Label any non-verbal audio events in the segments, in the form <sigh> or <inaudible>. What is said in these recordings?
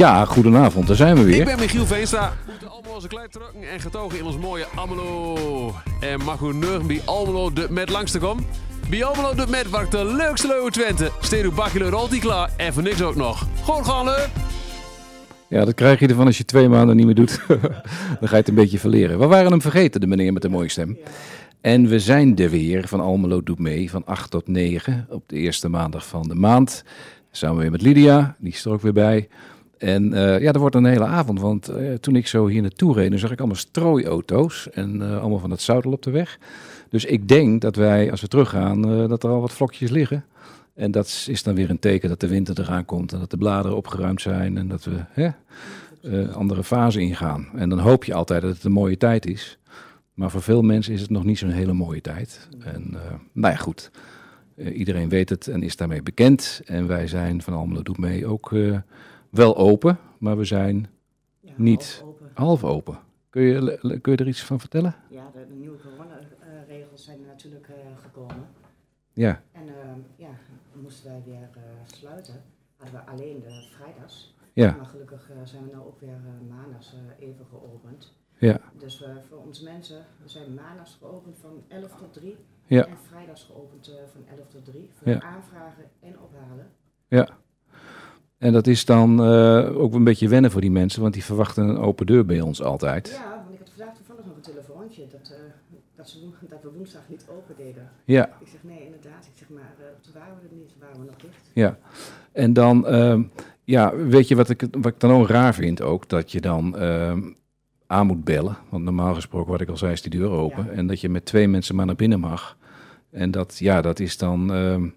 Ja, goedenavond, daar zijn we weer. Ik ben Michiel Veenstra. Moeten allemaal onze klei drukken en getogen in ons mooie Almelo. En mag u bij Almelo de met langs te komen? Bij Almelo de met ik de leukste leuwe Twente. Steed uw bakje leur altijd klaar en voor niks ook nog. Gewoon gaan leur. Ja, dat krijg je ervan als je twee maanden niet meer doet. <laughs> Dan ga je het een beetje verleren. We waren hem vergeten, de meneer met de mooie stem. En we zijn er weer van Almelo doet mee van 8 tot 9 op de eerste maandag van de maand. Samen weer met Lydia, die is er ook weer bij. En eh, ja, er wordt een hele avond, want eh, toen ik zo hier naartoe reed, zag ik allemaal strooiauto's en eh, allemaal van het zout op de weg. Dus ik denk dat wij, als we teruggaan, dat er al wat vlokjes liggen. En dat is dan weer een teken dat de winter eraan komt en dat de bladeren opgeruimd zijn en dat we hè, andere fase ingaan. En dan hoop je altijd dat het een mooie tijd is. Maar voor veel mensen is het nog niet zo'n hele mooie tijd. En nou ja, goed. Iedereen weet het en is daarmee bekend. En wij zijn van Almelo Doet Mee ook wel open, maar we zijn Ja, Niet. half open. half open. Kun je, kun je er iets van vertellen? Ja, de, de nieuwe coronaregels zijn natuurlijk eh, gekomen. Ja, En eh, ja, moesten wij weer eh, sluiten. Hadden we alleen de vrijdags. ja, Maar gelukkig eh, zijn we nou ook weer maandags even geopend. ja, Dus voor onze mensen, we zijn maandags geopend van 11 tot 3. Ja. En vrijdags geopend van 11 tot 3. Voor Ja. aanvragen en ophalen. ja. En dat is dan eh, ook een beetje wennen voor die mensen, want die verwachten een open deur bij ons altijd. Ja, want ik had vandaag toevallig nog een telefoontje dat, eh, dat, ze, dat we woensdag niet open deden. Ja, Ik zeg nee, inderdaad. Ik zeg maar, eh, toen waren we er niet, toen waren we nog dicht. ja. En dan, ehm, ja, weet je wat ik, wat ik dan ook raar vind ook? Dat je dan ehm, aan moet bellen. Want normaal gesproken, wat ik al zei, is die deur open. Ja. En dat je met twee mensen maar naar binnen mag. En dat, ja, dat is dan, ehm,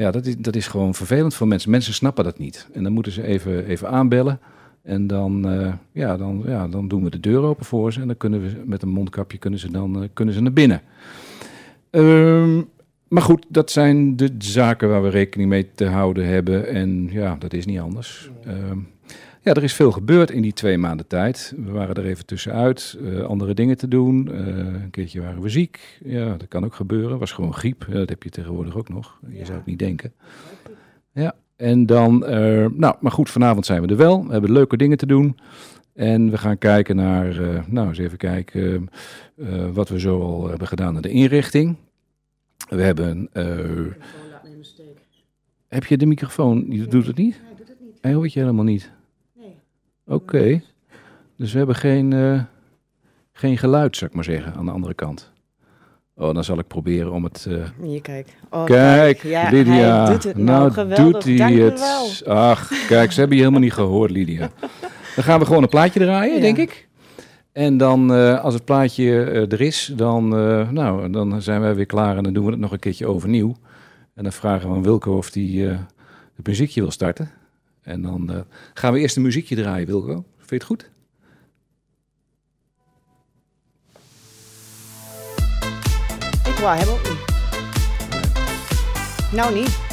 ja, dat is, dat is gewoon vervelend voor mensen. Mensen snappen dat niet. En dan moeten ze even, even aanbellen. En dan, eh, ja, dan, ja, dan doen we de deur open voor ze. En dan kunnen we met een mondkapje kunnen ze dan eh, kunnen ze naar binnen. Ehm, maar goed, dat zijn de zaken waar we rekening mee te houden hebben. En ja, dat is niet anders. Ehm, ja, er is veel gebeurd in die twee maanden tijd. We waren er even tussenuit, eh, andere dingen te doen. Eh, een keertje waren we ziek. Ja, dat kan ook gebeuren. Was gewoon griep. Ja, dat heb je tegenwoordig ook nog. Je Ja. zou het niet denken. Ja, en dan, eh, nou, maar goed, vanavond zijn we er wel. We hebben leuke dingen te doen. En we gaan kijken naar, nou, eens even kijken wat we zo al hebben gedaan aan de inrichting. We hebben, heb je de microfoon? Je doet het niet? Nee, doet het niet. Hij hoort je helemaal niet. Oké, dus we hebben geen, eh, geen geluid, zou ik maar zeggen, aan de andere kant. Oh, dan zal ik proberen om het... eh, Hier, kijk. Oh, Kijk, Ja, Lydia. hij doet het nou, geweldig. doet hij Dank het. Ach, kijk, ze hebben je helemaal niet gehoord, Lydia. Dan gaan we gewoon een plaatje draaien, Ja. denk ik. En dan, eh, als het plaatje er is, dan, nou, dan zijn wij weer klaar en dan doen we het nog een keertje overnieuw. En dan vragen we aan Wilco of hij het muziekje wil starten. En dan eh, gaan we eerst een muziekje draaien, Wilco. Vind je het goed? Ik wou niet. Nou niet.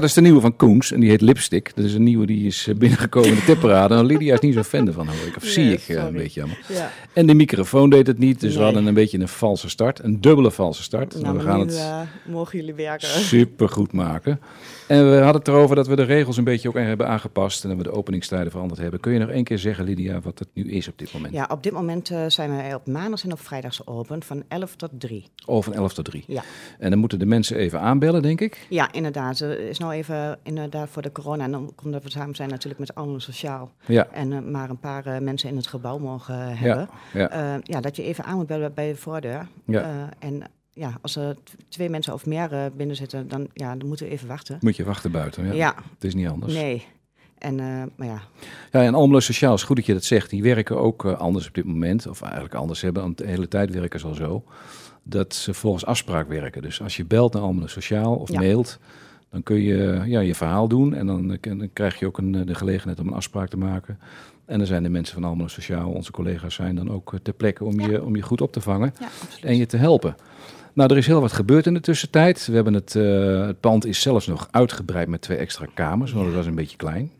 Dat is de nieuwe van Koens en die heet Lipstick. Dat is een nieuwe die is eh, binnengekomen in de tipparade. En Lydia is niet zo'n fan ervan, hoor ik. Of zie ik eh, een beetje allemaal. Ja. En de microfoon deed het niet, dus we hadden een beetje een valse start. Een dubbele valse start. Nou, we gaan nu het eh, mogen jullie werken. super goed maken. En we hadden het erover dat we de regels een beetje ook hebben aangepast. En dat we de openingstijden veranderd hebben. Kun je nog één keer zeggen, Lydia, wat het nu is op dit moment? Ja, op dit moment zijn wij op maandags en op vrijdags open van 11 tot 3. Oh, van 11 tot 3. Ja. En dan moeten de mensen even aanbellen, denk ik. Ja, inderdaad. Het is nou even inderdaad voor de corona. En dan komt dat we samen zijn natuurlijk met allemaal sociaal. Ja, En eh, maar een paar eh, mensen in het gebouw mogen eh, hebben. ja, Ja. ja, dat je even aan moet bellen bij de voordeur. ja. En ja, als er twee mensen of meer binnen zitten, dan, ja, dan moeten we even wachten. Moet je wachten buiten. Ja. Ja, Het is niet anders. nee. En, maar ja, Ja, en Almelo Sociaal is goed dat je dat zegt. Die werken ook anders op dit moment. Of eigenlijk anders. Hebben aan de hele tijd werken ze al zo. Dat ze volgens afspraak werken. Dus als je belt naar Almelo Sociaal of Ja. mailt... dan kun je ja, je verhaal doen. En dan, eh, dan krijg je ook een, eh, de gelegenheid om een afspraak te maken. En dan zijn de mensen van Almelo Sociaal, onze collega's zijn dan ook eh, ter plekke... om, Ja. je, om je goed op te vangen ja en je te helpen. Nou, er is heel wat gebeurd in de tussentijd. We hebben het, het pand is zelfs nog uitgebreid met twee extra kamers. Want het was een beetje klein.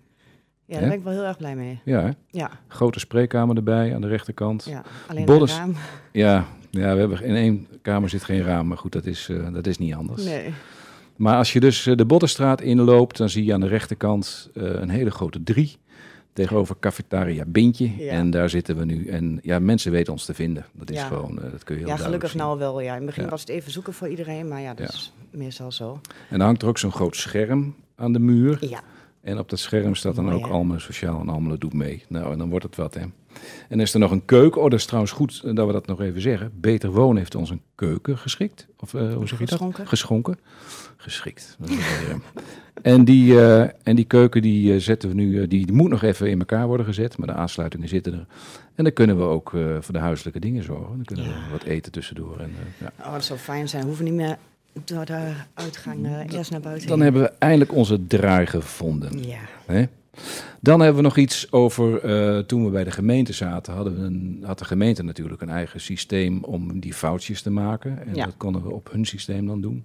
ja, daar ben ik wel heel erg blij mee. Ja, hè? Ja, grote spreekkamer erbij aan de rechterkant. ja. alleen een raam. Ja, ja, we hebben in één kamer zit geen raam, maar goed, dat is, dat is niet anders. Nee. Maar als je dus eh, de Boddenstraat inloopt, dan zie je aan de rechterkant eh, een hele grote drie. Tegenover Cafetaria Bintje. Ja. En daar zitten we nu. En ja, mensen weten ons te vinden. Dat is Ja. gewoon, eh, dat kun je heel Ja, gelukkig zien. nou wel. Ja. In het begin Ja. was het even zoeken voor iedereen, maar ja, dat is meestal zo. En dan hangt er ook zo'n groot scherm aan de muur. Ja, En op dat scherm staat dan Mooi, ook hè? Almelo Sociaal en Almelo doet mee. Nou, en dan wordt het wat, hè. En is er nog een keuken. Oh, dat is trouwens goed dat we dat nog even zeggen. Beter Wonen heeft ons een keuken geschikt. Of eh, hoe zeg je dat? Geschonken. Geschonken. Geschikt. Eh. en, die, eh, en die keuken die zetten we nu, die, moet nog even in elkaar worden gezet. Maar de aansluitingen zitten er. En dan kunnen we ook voor de huiselijke dingen zorgen. Dan kunnen we wat eten tussendoor. En, ja. oh, dat zou fijn zijn. We hoeven niet meer door de uitgang eerst naar buiten. Dan heen. hebben we eindelijk onze draai gevonden. Ja, Hè? Dan hebben we nog iets over, eh, toen we bij de gemeente zaten, hadden we een, had de gemeente natuurlijk een eigen systeem om die foutjes te maken. En Ja. dat konden we op hun systeem dan doen.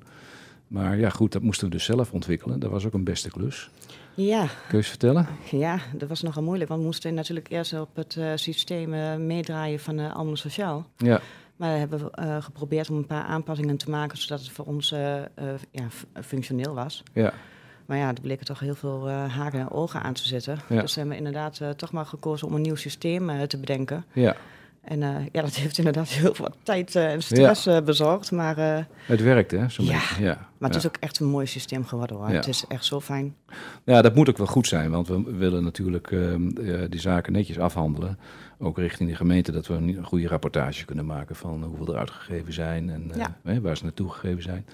Maar ja, goed, dat moesten we dus zelf ontwikkelen. Dat was ook een beste klus. ja, Kun je eens vertellen? ja, dat was nogal moeilijk. Want we moesten natuurlijk eerst op het eh, systeem eh, meedraaien van uh, Almelo Sociaal. Ja, Maar we hebben geprobeerd om een paar aanpassingen te maken, zodat het voor ons ja, functioneel was. ja, Maar ja, er bleken toch heel veel eh, haken en ogen aan te zitten. Ja. Dus hebben we inderdaad eh, toch maar gekozen om een nieuw systeem eh, te bedenken. ja. En ja, dat <laughs> heeft inderdaad heel veel tijd en stress bezorgd. Maar, Het werkte, hè? Zo'n Ja. Ja, maar het is ook echt een mooi systeem geworden hoor. Het is echt zo fijn. Ja, dat moet ook wel goed zijn, want we willen natuurlijk ehm, eh, die zaken netjes afhandelen. Ook richting de gemeente, dat we een goede rapportage kunnen maken van hoeveel er uitgegeven zijn en waar ze naartoe gegeven zijn.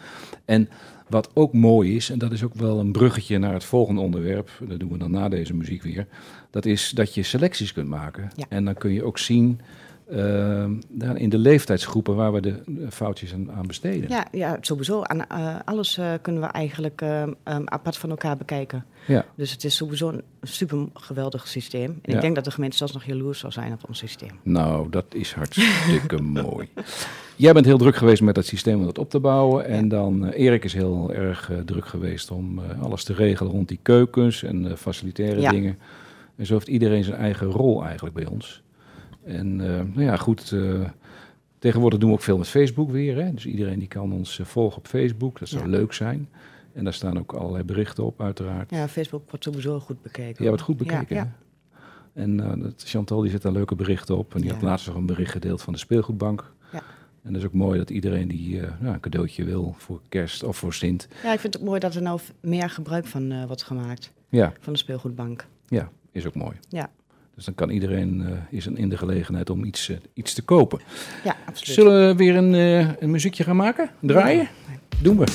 En wat ook mooi is, en dat is ook wel een bruggetje naar het volgende onderwerp, dat doen we dan na deze muziek weer, dat is dat je selecties kunt maken. Ja. En dan kun je ook zien ehm, daar in de leeftijdsgroepen waar we de foutjes aan, aan besteden. Ja, ja sowieso. Aan, eh, alles eh, kunnen we eigenlijk eh, ehm, apart van elkaar bekijken. Ja. Dus het is sowieso een super geweldig systeem. En Ja. ik denk dat de gemeente zelfs nog jaloers zou zijn op ons systeem. Nou, dat is hartstikke <laughs> mooi. Jij bent heel druk geweest met dat systeem om dat op te bouwen. En dan eh, Erik is heel erg druk geweest om alles te regelen rond die keukens en facilitaire Ja. dingen. En zo heeft iedereen zijn eigen rol eigenlijk bij ons. En eh, nou ja, goed. eh, tegenwoordig doen we ook veel met Facebook weer. Hè? Dus iedereen die kan ons eh, volgen op Facebook. Dat zou Ja. leuk zijn. En daar staan ook allerlei berichten op, uiteraard. Ja, Facebook wordt sowieso goed bekeken. Hebt het goed bekeken. Ja? En Chantal die zet daar leuke berichten op. En die Ja. had laatst nog een bericht gedeeld van de speelgoedbank. Ja. En dat is ook mooi dat iedereen die nou, een cadeautje wil voor kerst of voor Sint. ja, ik vind het ook mooi dat er nou meer gebruik van wordt gemaakt. Ja, Van de speelgoedbank. ja, is ook mooi. Ja, Dus dan kan iedereen eh, is een- in de gelegenheid om iets, eh, iets te kopen. ja absoluut. Zullen we weer een, eh, een muziekje gaan maken? Draaien? Doen we.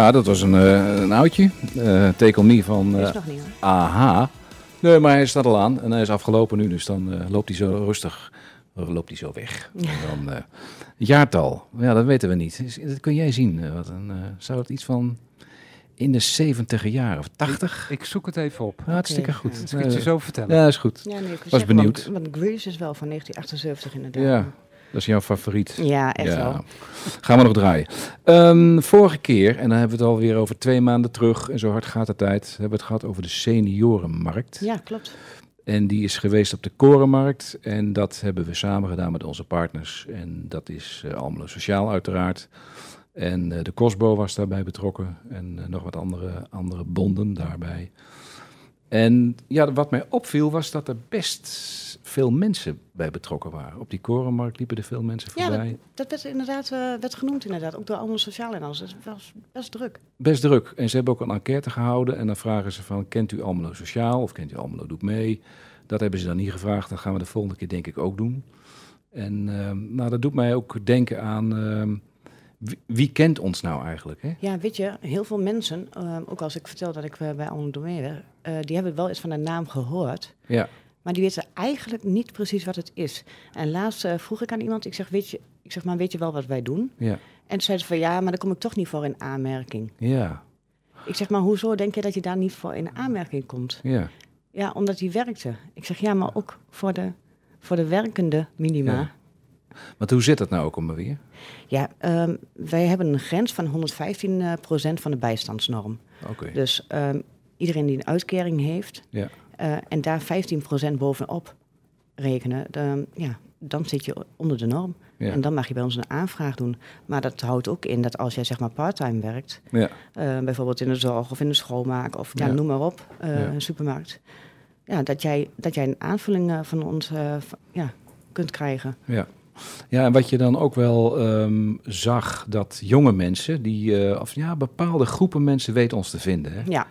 Ja, dat was een, eh, een oudje. Eh Take On Me van Is eh nog niet hoor. AHA. Nee, maar hij staat al aan en hij is afgelopen nu, dus dan eh, loopt hij zo rustig, loopt hij zo weg. En dan, eh, het jaartal, ja, dat weten we niet. Is- Dat kun jij zien. Wat een, eh, zou het iets van in de 70 jaar of 80? Ik zoek het even op. Hartstikke goed. ja. Ik het je zo vertellen. ja, is goed. Ja, nee, ik Was benieuwd. Want, want Grease is wel van 1978 inderdaad. Ja, dat is jouw favoriet. Ja, echt Ja. wel. Gaan we nog draaien. Ehm, vorige keer, en dan hebben we het alweer over twee maanden terug, en zo hard gaat de tijd, hebben we het gehad over de seniorenmarkt. Ja, klopt. En die is geweest op de Korenmarkt. En dat hebben we samen gedaan met onze partners. En dat is Almelo Sociaal uiteraard. En eh, de Cosbo was daarbij betrokken. En eh, nog wat andere, andere bonden daarbij. En ja, wat mij opviel was dat er best veel mensen bij betrokken waren. Op die Korenmarkt liepen er veel mensen Ja, voorbij. Dat werd inderdaad eh, werd genoemd, inderdaad. Ook door allemaal sociaal en alles. Het was best druk. Best druk. En ze hebben ook een enquête gehouden. En dan vragen ze van, kent u Almelo Sociaal of kent u Almelo Doet Mee? Dat hebben ze dan niet gevraagd. Dat gaan we de volgende keer denk ik ook doen. En ehm, nou, dat doet mij ook denken aan, ehm, wie, wie kent ons nou eigenlijk? Hè? Ja, weet je, heel veel mensen, eh, ook als ik vertel dat ik eh, bij Almelo Domein werk, eh, die hebben wel eens van de naam gehoord. Ja, Maar die weten eigenlijk niet precies wat het is. En laatst eh, vroeg ik aan iemand, ik zeg, weet je, ik zeg maar, weet je wel wat wij doen? ja, En toen zei ze van, ja, maar daar kom ik toch niet voor in aanmerking. ja, Ik zeg, maar hoezo denk je dat je daar niet voor in aanmerking komt? ja. Ja, omdat hij werkte. Ik zeg, ja, maar ook voor de, voor de werkende minima. Ja. Want hoe zit dat nou ook om weer? Ja, ehm, wij hebben een grens van 115 eh, procent van de bijstandsnorm. Oké, Dus ehm, iedereen die een uitkering heeft ja, eh, en daar 15 procent bovenop rekenen, dan, ja, dan zit je onder de norm. ja, En dan mag je bij ons een aanvraag doen. Maar dat houdt ook in dat als jij zeg maar parttime werkt, ja, eh, bijvoorbeeld in de zorg of in de schoonmaak of ja, noem maar op, eh, een supermarkt. Ja, dat jij, dat jij een aanvulling van ons ja, kunt krijgen. ja. Ja, en wat je dan ook wel ehm, zag, dat jonge mensen, die, of ja, bepaalde groepen mensen weten ons te vinden. Hè? Ja,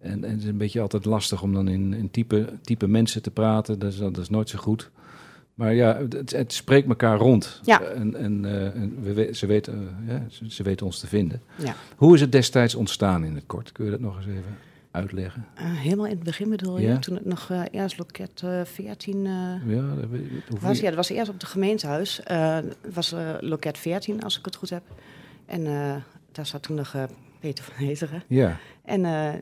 En, en het is een beetje altijd lastig om dan in, in type, type mensen te praten. Dat is, dat is nooit zo goed. Maar ja, het, het spreekt elkaar rond. Ja. En, en, eh, en we, we- ze, weten, eh, ja, ze, ze weten ons te vinden. ja. Hoe is het destijds ontstaan in het kort? Kun je dat nog eens even uitleggen? Eh, helemaal in het begin bedoel je, Ja. toen het nog eh, eerst loket eh 14 eh, Ja, dat was. Ja, dat was eerst op het gemeentehuis. Eh was loket 14, als ik het goed heb. En daar zat toen nog Peter van ja, En eh,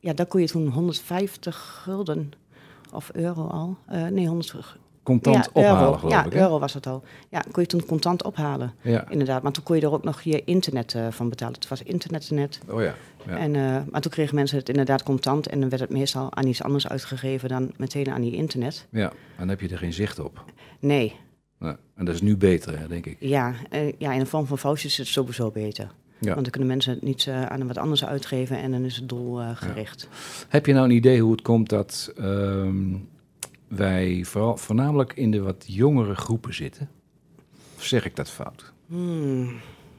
ja, daar kon je toen 150 gulden of euro al. Eh, nee, 100 terug. Contant ja, ophalen, euro. geloof ja, ik. euro was het al. Ja, kon je toen contant ophalen. Ja. Inderdaad, maar toen kon je er ook nog je internet eh, van betalen. Het was internetnet. Oh ja. ja. En, maar toen kregen mensen het inderdaad contant. En dan werd het meestal aan iets anders uitgegeven dan meteen aan die internet. ja. Dan heb je er geen zicht op. Nee. En dat is nu beter, hè, denk ik. ja, ja in de vorm van vouchers is het sowieso beter. Ja. Want dan kunnen mensen het niet eh, aan wat anders uitgeven en dan is het doel eh, gericht. Heb je nou een idee hoe het komt dat ehm, wij vooral, voornamelijk in de wat jongere groepen zitten? Of zeg ik dat fout? Hmm.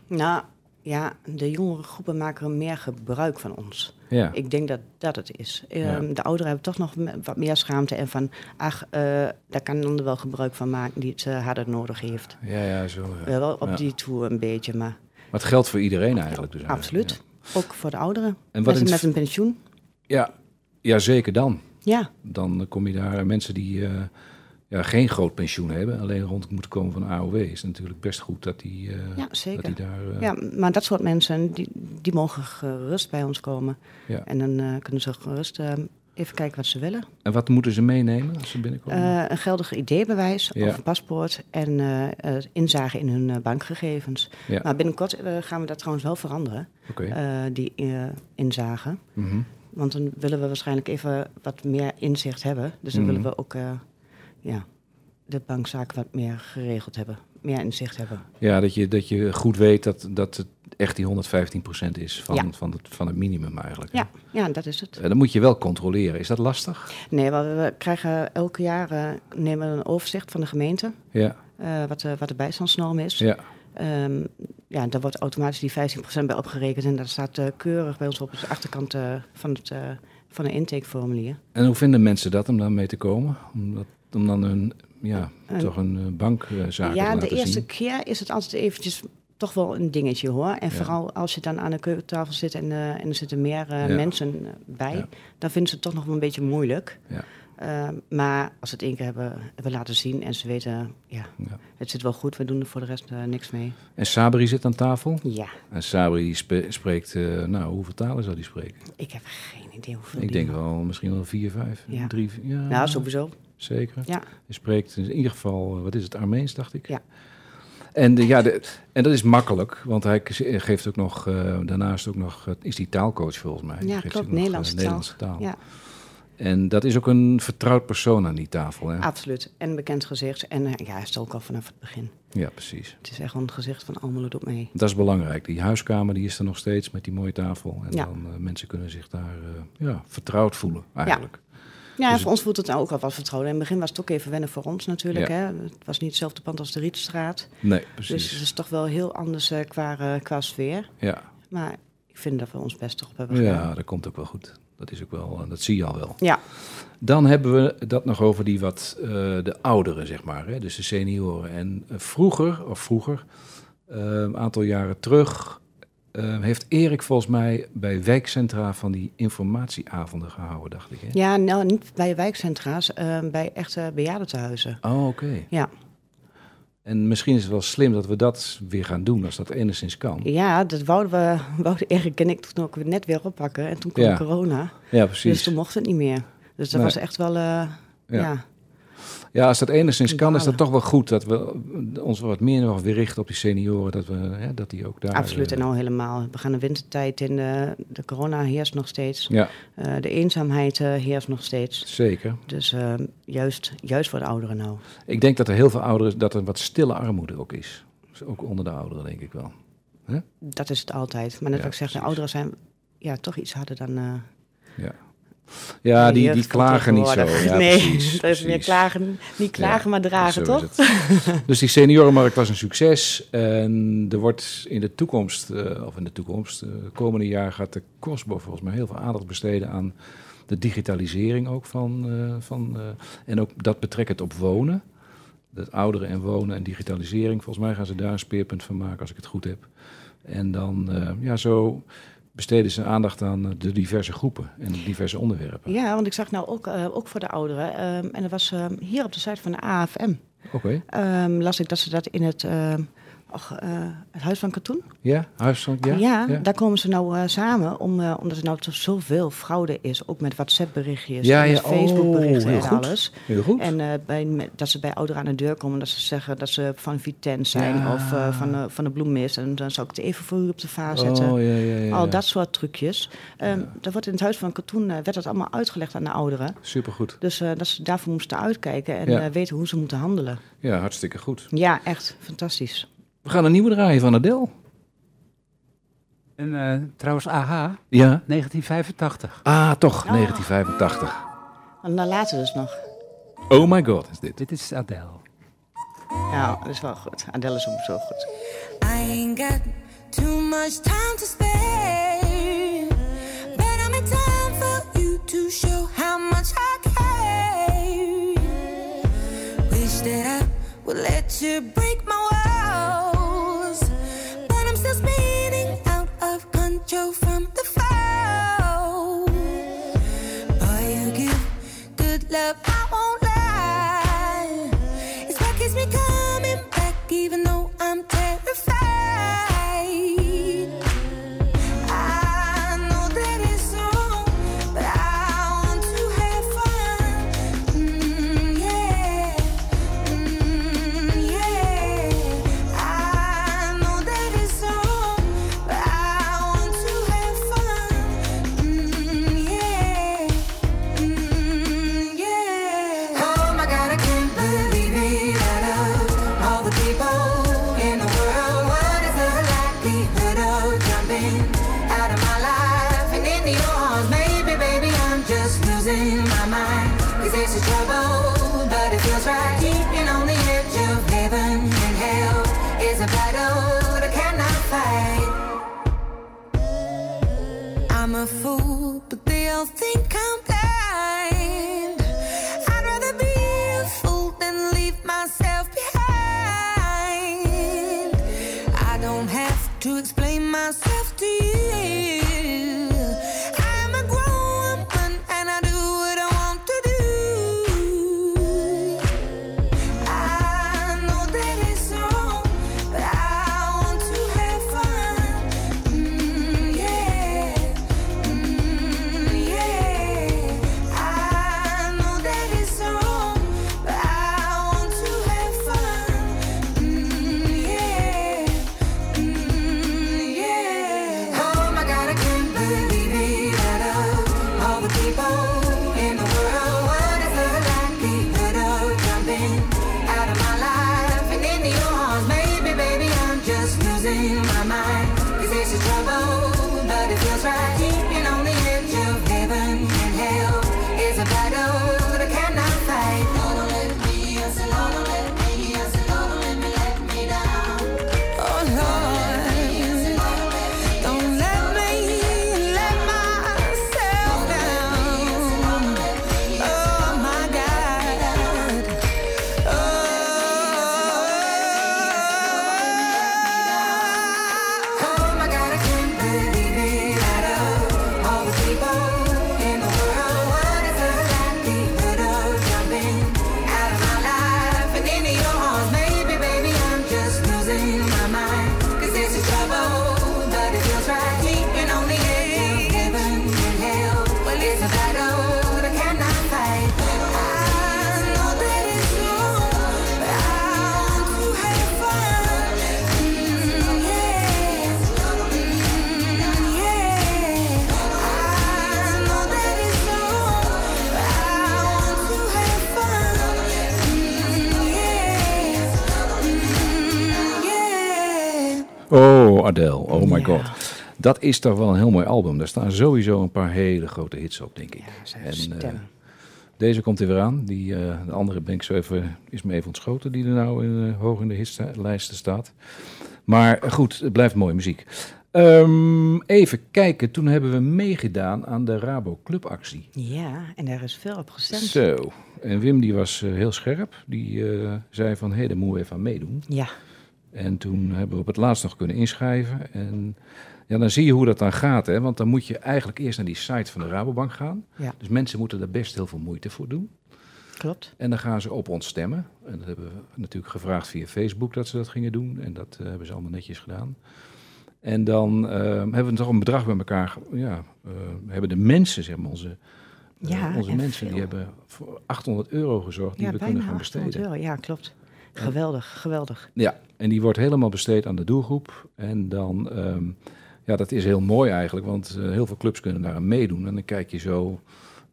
Nou, ja, de jongere groepen maken er meer gebruik van ons. Ja. Ik denk dat dat het is. Ehm, Ja. De ouderen hebben toch nog wat meer schaamte en van... ach, eh, daar kan een ander wel gebruik van maken die het eh, harder nodig heeft. Ja, ja, zo. ja. Wel op die tour een beetje, maar Maar het geldt voor iedereen eigenlijk. Dus absoluut. Ook voor de ouderen. En wat met, met een pensioen. Ja. Ja, zeker dan. Ja, Dan kom je daar mensen die eh, ja, geen groot pensioen hebben, alleen rond moeten komen van AOW. Is natuurlijk best goed dat die, eh, ja dat zeker. die daar. eh, Ja, maar dat soort mensen, die, die mogen gerust bij ons komen. ja. En dan kunnen ze gerust even kijken wat ze willen. En wat moeten ze meenemen als ze binnenkomen? Eh, een geldig ID-bewijs Ja. of een paspoort en eh, inzage in hun eh, bankgegevens. ja, Maar binnenkort gaan we dat trouwens wel veranderen, die inzage. Mhm. Want dan willen we waarschijnlijk even wat meer inzicht hebben. Dus dan Mhm. willen we ook ja, de bankzaken wat meer geregeld hebben. Meer inzicht hebben. Ja, dat je, dat je goed weet dat, dat het echt die 115% is van, Ja. van, het, van het minimum eigenlijk. hè? Ja, ja, dat is het. Eh, dan moet je wel controleren. Is dat lastig? Nee, wel, we krijgen elke jaar eh, nemen we een overzicht van de gemeente. Ja, eh, wat, de, wat de bijstandsnorm is. ja. Ehm, ja, daar wordt automatisch die 15% bij opgerekend. En dat staat keurig bij ons op de achterkant van, het, van een intakeformulier. En hoe vinden mensen dat om dan mee te komen? Om, dat, om dan een, ja, toch een bankzaak te ja, de eerste zien? keer is het altijd eventjes toch wel een dingetje hoor. En Ja. vooral als je dan aan de keukentafel zit en, eh, en er zitten meer eh, Ja. mensen eh, bij, Ja. dan vinden ze het toch nog wel een beetje moeilijk. Ja. Ehm, maar als ze het één keer hebben, hebben laten zien en ze weten, ja, het zit wel goed, we doen er voor de rest niks mee. En Sabri zit aan tafel. Ja, En Sabri spe- spreekt, nou, hoeveel talen zou die spreken? ik heb geen idee hoeveel Ik denk wel misschien wel vier, vijf, drie, ja, Nou, sowieso. zeker. Ja. Hij spreekt in ieder geval, wat is het, Armeens, dacht ik? Ja. En, de, ja, de, en dat is makkelijk, want hij geeft ook nog, eh, daarnaast ook nog, eh, is die taalcoach volgens mij. Ja, geeft klopt, nog, eh, Nederlandse taal. Nederlandse taal. Ja, En dat is ook een vertrouwd persoon aan die tafel, hè? absoluut. En bekend gezicht. En ja, hij is ook al vanaf het begin. Ja, precies. Het is echt wel een gezicht van Almelo doet mee. Dat is belangrijk. Die huiskamer die is er nog steeds met die mooie tafel. En Ja. dan mensen kunnen zich daar ja, vertrouwd voelen, eigenlijk. Ja, Dus voor ons voelt het nou ook al wat vertrouwd. In het begin was het ook even wennen voor ons natuurlijk. Ja. Hè? Het was niet hetzelfde pand als de Rietstraat. Nee, Dus precies. het is toch wel heel anders eh, qua, eh, qua sfeer. Ja. Maar ik vind dat we ons best toch op hebben gedaan. ja, dat komt ook wel goed. Dat is ook wel, dat zie je al wel. Ja, Dan hebben we dat nog over die wat uh, de ouderen, zeg maar. Hè? Dus de senioren. En vroeger, of vroeger, een aantal jaren terug, uh, heeft Erik volgens mij bij wijkcentra van die informatieavonden gehouden, dacht ik. Hè? ja nou niet bij wijkcentra's, uh, bij echte bejaardentehuizen. Oh, oké. Okay. Ja. En misschien is het wel slim dat we dat weer gaan doen, als dat enigszins kan. Ja, dat wouden we, <laughs> wouden Erik en ik toen ook net weer oppakken. En toen kwam Ja. corona. Ja, precies. Dus toen mocht het niet meer. Dus dat Nee. was echt wel, uh, ja. ja. Ja, als dat enigszins kan, is dat toch wel goed dat we ons wat meer nog weer richten op die senioren. Dat, we, hè, dat die ook daar... Absoluut, eh, en nou helemaal. We gaan de wintertijd in, de, de corona heerst nog steeds. Ja, Uh, de eenzaamheid uh, heerst nog steeds. zeker. Dus uh, juist, juist voor de ouderen nou. Ik denk dat er heel veel ouderen, dat er wat stille armoede ook is. Dus ook onder de ouderen, denk ik wel. Dat is het altijd. Maar net Ja, wat ik zeg, de ouderen zijn ja, toch iets harder dan... Ja, ja die, die klagen niet zo. Ja, nee, precies, <laughs> dat is meer klagen, niet klagen, Ja, maar dragen, toch? <laughs> dus die seniorenmarkt was een succes. En er wordt in de toekomst, eh, of in de toekomst, eh, komende jaar gaat de Cosbo volgens mij heel veel aandacht besteden aan de digitalisering ook van. eh, van en ook dat betrekkend op wonen. Dat ouderen en wonen en digitalisering. Volgens mij gaan ze daar een speerpunt van maken, als ik het goed heb. En dan, ja, zo besteden ze aandacht aan de diverse groepen en de diverse onderwerpen. Ja, want ik zag nou ook, uh, ook voor de ouderen. Um, en dat was um, hier op de site van de AFM. Oké. Okay. Um, las ik dat ze dat in het, Och, eh, het Huis van Katoen? Ja, huis van... Ja? Ja, daar komen ze nou eh, samen, om, eh, omdat er nou zoveel fraude is. Ook met WhatsApp-berichtjes, Ja, en ja. Facebook-berichten Oh, heel en goed. alles. Heel goed. En bij, dat ze bij ouderen aan de deur komen, dat ze zeggen dat ze van Vitens zijn of van, de, van de bloemist. En dan zou ik het even voor u op de vaar zetten. Oh, ja, ja, ja. Al dat soort trucjes. Dat wordt in het Huis van Katoen, werd dat allemaal uitgelegd aan de ouderen. Supergoed. Dus dat ze daarvoor moesten uitkijken en weten hoe ze moeten handelen. Ja, hartstikke goed. Ja, echt fantastisch. We gaan een nieuwe draaien van Adele. En eh, trouwens, AHA, Ja. 1985. Ah, toch, Oh. 1985. En dan later dus nog. Oh my god, is dit. Dit is Adele. Ja, dat is wel goed. Adele is ook zo goed. I ain't got too much time to spare. But I'm in time for you to show how much I care. Wish that I would let you break Dat is toch wel een heel mooi album. Daar staan sowieso een paar hele grote hits op, denk ik. zijn En, eh, deze komt er weer aan. Die, eh, de andere ben ik zo even, is me even ontschoten, die er nou in, eh, hoog in de hitlijsten staat. Maar goed, het blijft mooie muziek. Ehm, even kijken, toen hebben we meegedaan aan de Rabo Clubactie. Ja, en daar is veel op gestemd. Zo, en Wim die was heel scherp. Die zei van, hé, hey, daar moeten we even aan meedoen. Ja, En toen hebben we op het laatst nog kunnen inschrijven. En ja, dan zie je hoe dat dan gaat. Hè? Want dan moet je eigenlijk eerst naar die site van de Rabobank gaan. Ja. Dus mensen moeten daar best heel veel moeite voor doen. klopt. En dan gaan ze op ons stemmen. En dat hebben we natuurlijk gevraagd via Facebook dat ze dat gingen doen. En dat eh, hebben ze allemaal netjes gedaan. En dan eh, hebben we toch een bedrag bij elkaar. Ja, eh, hebben de mensen, zeg maar, onze, Ja, onze en mensen, die hebben voor 800 euro gezorgd die ja, we kunnen gaan 800 besteden. euro. Ja, klopt. Geweldig, geweldig. Ja, en die wordt helemaal besteed aan de doelgroep. En dan, ehm, ja, dat is heel mooi eigenlijk, want eh, heel veel clubs kunnen daar aan meedoen. En dan kijk je zo,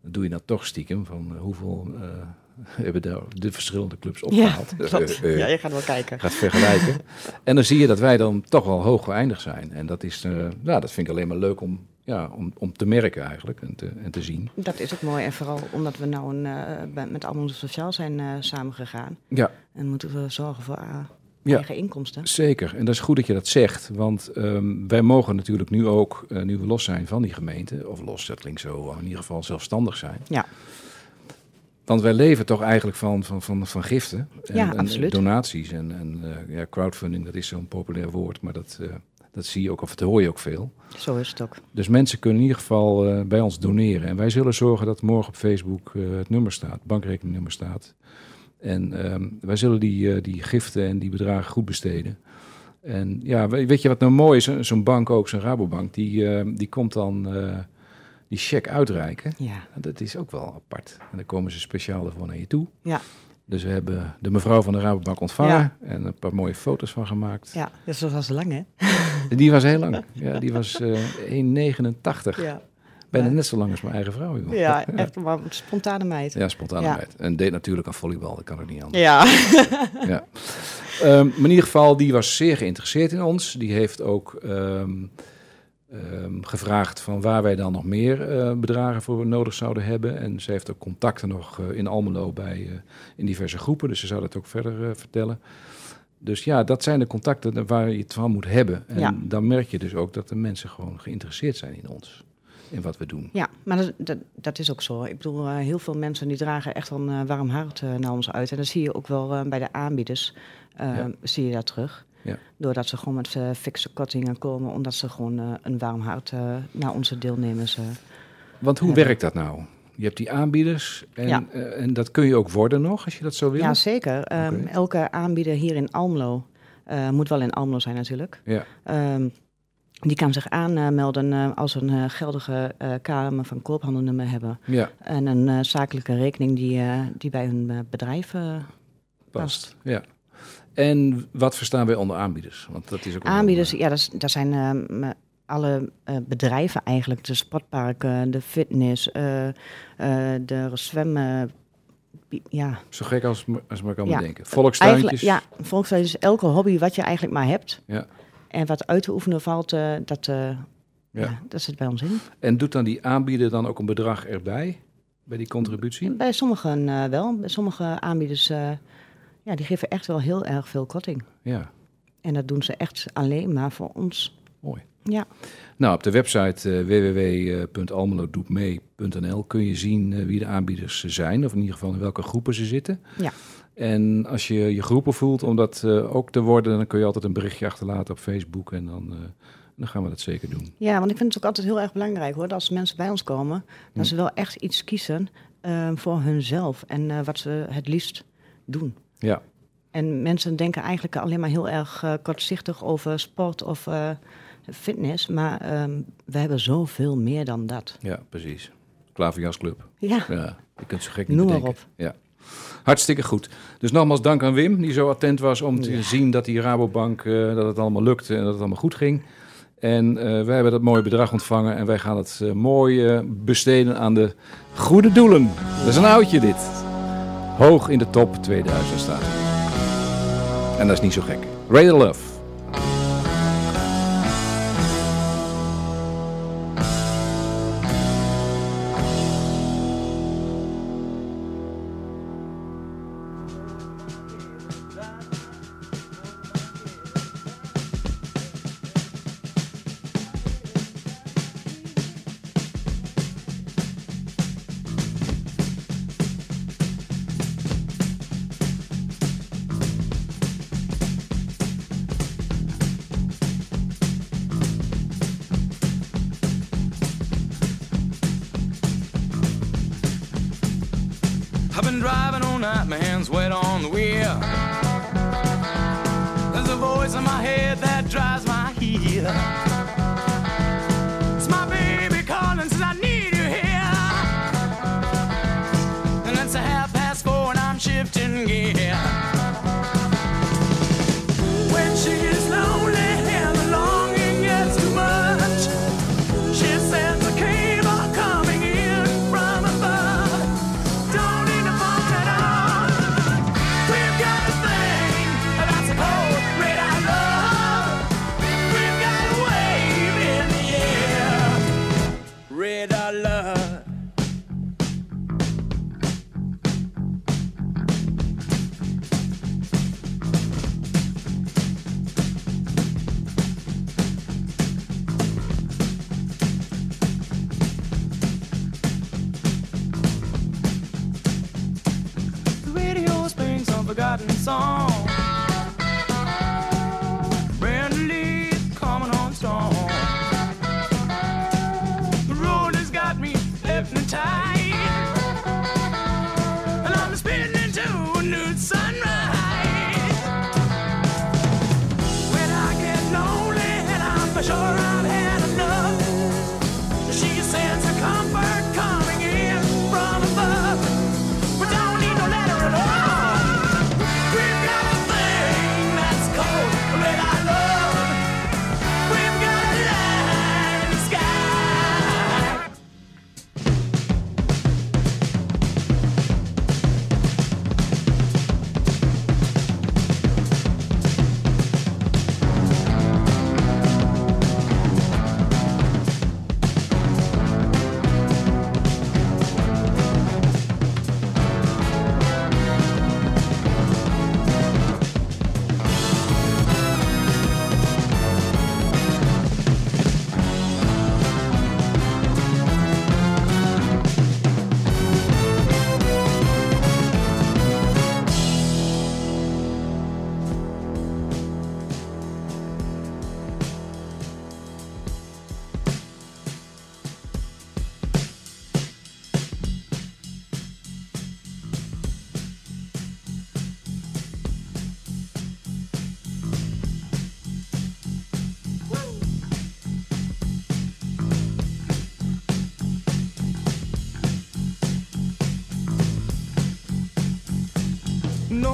dat doe je dan toch stiekem, van eh, hoeveel eh, <laughs> hebben de, de verschillende clubs Ja, opgehaald. <laughs> klopt. Eh, eh, Ja, je gaat wel kijken. gaat vergelijken. en dan zie je dat wij dan toch wel hoog geëindigd zijn. En dat, is, ja, dat vind ik alleen maar leuk om, ja, om, om te merken eigenlijk en te, en te zien. Dat is ook mooi. En vooral omdat we nou een, met allemaal sociaal zijn samengegaan. Ja, En moeten we zorgen voor Ja. eigen inkomsten. Zeker, en dat is goed dat je dat zegt, want ehm, wij mogen natuurlijk nu ook, eh, nu we los zijn van die gemeente, of los, dat klinkt zo, in ieder geval zelfstandig zijn. Ja. Want wij leven toch eigenlijk van, van, van, van giften en, Ja, en donaties en, en eh, ja, crowdfunding, dat is zo'n populair woord, maar dat, eh, dat zie je ook, of dat hoor je ook veel. Zo is het ook. Dus mensen kunnen in ieder geval bij ons doneren. En wij zullen zorgen dat morgen op Facebook het nummer staat, bankrekeningnummer staat. En ehm, wij zullen die, eh, die giften en die bedragen goed besteden. En ja, we- weet je wat nou mooi is? Zo- Zo'n bank ook, zo'n Rabobank, die, eh, die komt dan eh, die cheque uitreiken. Ja. Dat is ook wel apart. En dan komen ze speciaal ervoor naar je toe. Ja. Dus we hebben de mevrouw van de Rabobank ontvangen en een paar mooie foto's van gemaakt. Ja, dus dat was lang, hè? Die was heel lang. <laughs> Ja, die was eh 1,89. Ja. Bijna net zo lang als mijn eigen vrouw. joh. Ja, <laughs> echt maar spontane meid. Ja, spontaanheid. En deed natuurlijk aan volleybal, dat kan ook niet anders. Ja. <laughs> Ja. Ehm, maar in ieder geval, die was zeer geïnteresseerd in ons. Die heeft ook ehm, ehm, gevraagd van waar wij dan nog meer eh, bedragen voor nodig zouden hebben. En ze heeft ook contacten nog eh, in Almelo bij, eh, in diverse groepen. Dus ze zou dat ook verder vertellen. Dus ja, dat zijn de contacten waar je het van moet hebben. En Ja. dan merk je dus ook dat de mensen gewoon geïnteresseerd zijn in ons. In wat we doen. Ja, maar dat, dat, dat is ook zo. Ik bedoel, eh, heel veel mensen die dragen echt wel een eh, warm hart eh, naar ons uit. En dat zie je ook wel bij de aanbieders. Ja. Zie je dat terug. Ja. Doordat ze gewoon met fikse kortingen komen. Omdat ze gewoon een warm hart naar onze deelnemers... Want hoe hebben. werkt dat nou? Je hebt die aanbieders en, Ja. en dat kun je ook worden nog als je dat zou willen. Ja, zeker. Ehm. Elke aanbieder hier in Almelo, moet wel in Almelo zijn natuurlijk, Ja. Ehm, die kan zich aanmelden eh, als een eh, geldige eh KM van koophandelnummer hebben. ja, En een zakelijke rekening die, die bij hun bedrijf past. Ja. En wat verstaan wij onder aanbieders? Want dat is ook aanbieders. Ja, dat, is- dat zijn ehm, alle bedrijven eigenlijk. De sportparken, de fitness, de zwemmen. ja, Zo gek als, als maar kan Ja. bedenken. Volkstuintjes. Eigenlijk, ja, is elke hobby wat je eigenlijk maar hebt. Ja. En wat uit te oefenen valt, eh, dat, eh, ja. Dat zit bij ons in. En doet dan die aanbieder dan ook een bedrag erbij? Bij die contributie? Bij sommigen eh, wel. Bij sommige aanbieders, ja, die geven echt wel heel erg veel korting. Ja, En dat doen ze echt alleen maar voor ons. mooi. Ja, Nou, op de website uh, www.almelodoetmee.nl kun je zien wie de aanbieders zijn. Of in ieder geval in welke groepen ze zitten. Ja. En als je je geroepen voelt om dat eh, ook te worden, dan kun je altijd een berichtje achterlaten op Facebook. En dan, eh, dan gaan we dat zeker doen. ja, want ik vind het ook altijd heel erg belangrijk hoor. Dat als mensen bij ons komen, dat ze wel echt iets kiezen eh, voor hunzelf. En wat ze het liefst doen. Ja, En mensen denken eigenlijk alleen maar heel erg kortzichtig over sport of fitness. Maar ehm, we hebben zoveel meer dan dat. ja precies. Klaverjasclub. Ja, Ja, je kunt zo gek niet Noem maar op. Ja. Hartstikke goed. Dus nogmaals dank aan Wim, die zo attent was om te Ja. zien dat die Rabobank, eh, dat het allemaal lukte en dat het allemaal goed ging. En eh, wij hebben dat mooie bedrag ontvangen en wij gaan het eh, mooi besteden aan de goede doelen. Dat is een oudje dit. Hoog in de top 2000 staat. hij. En dat is niet zo gek. Radar Love.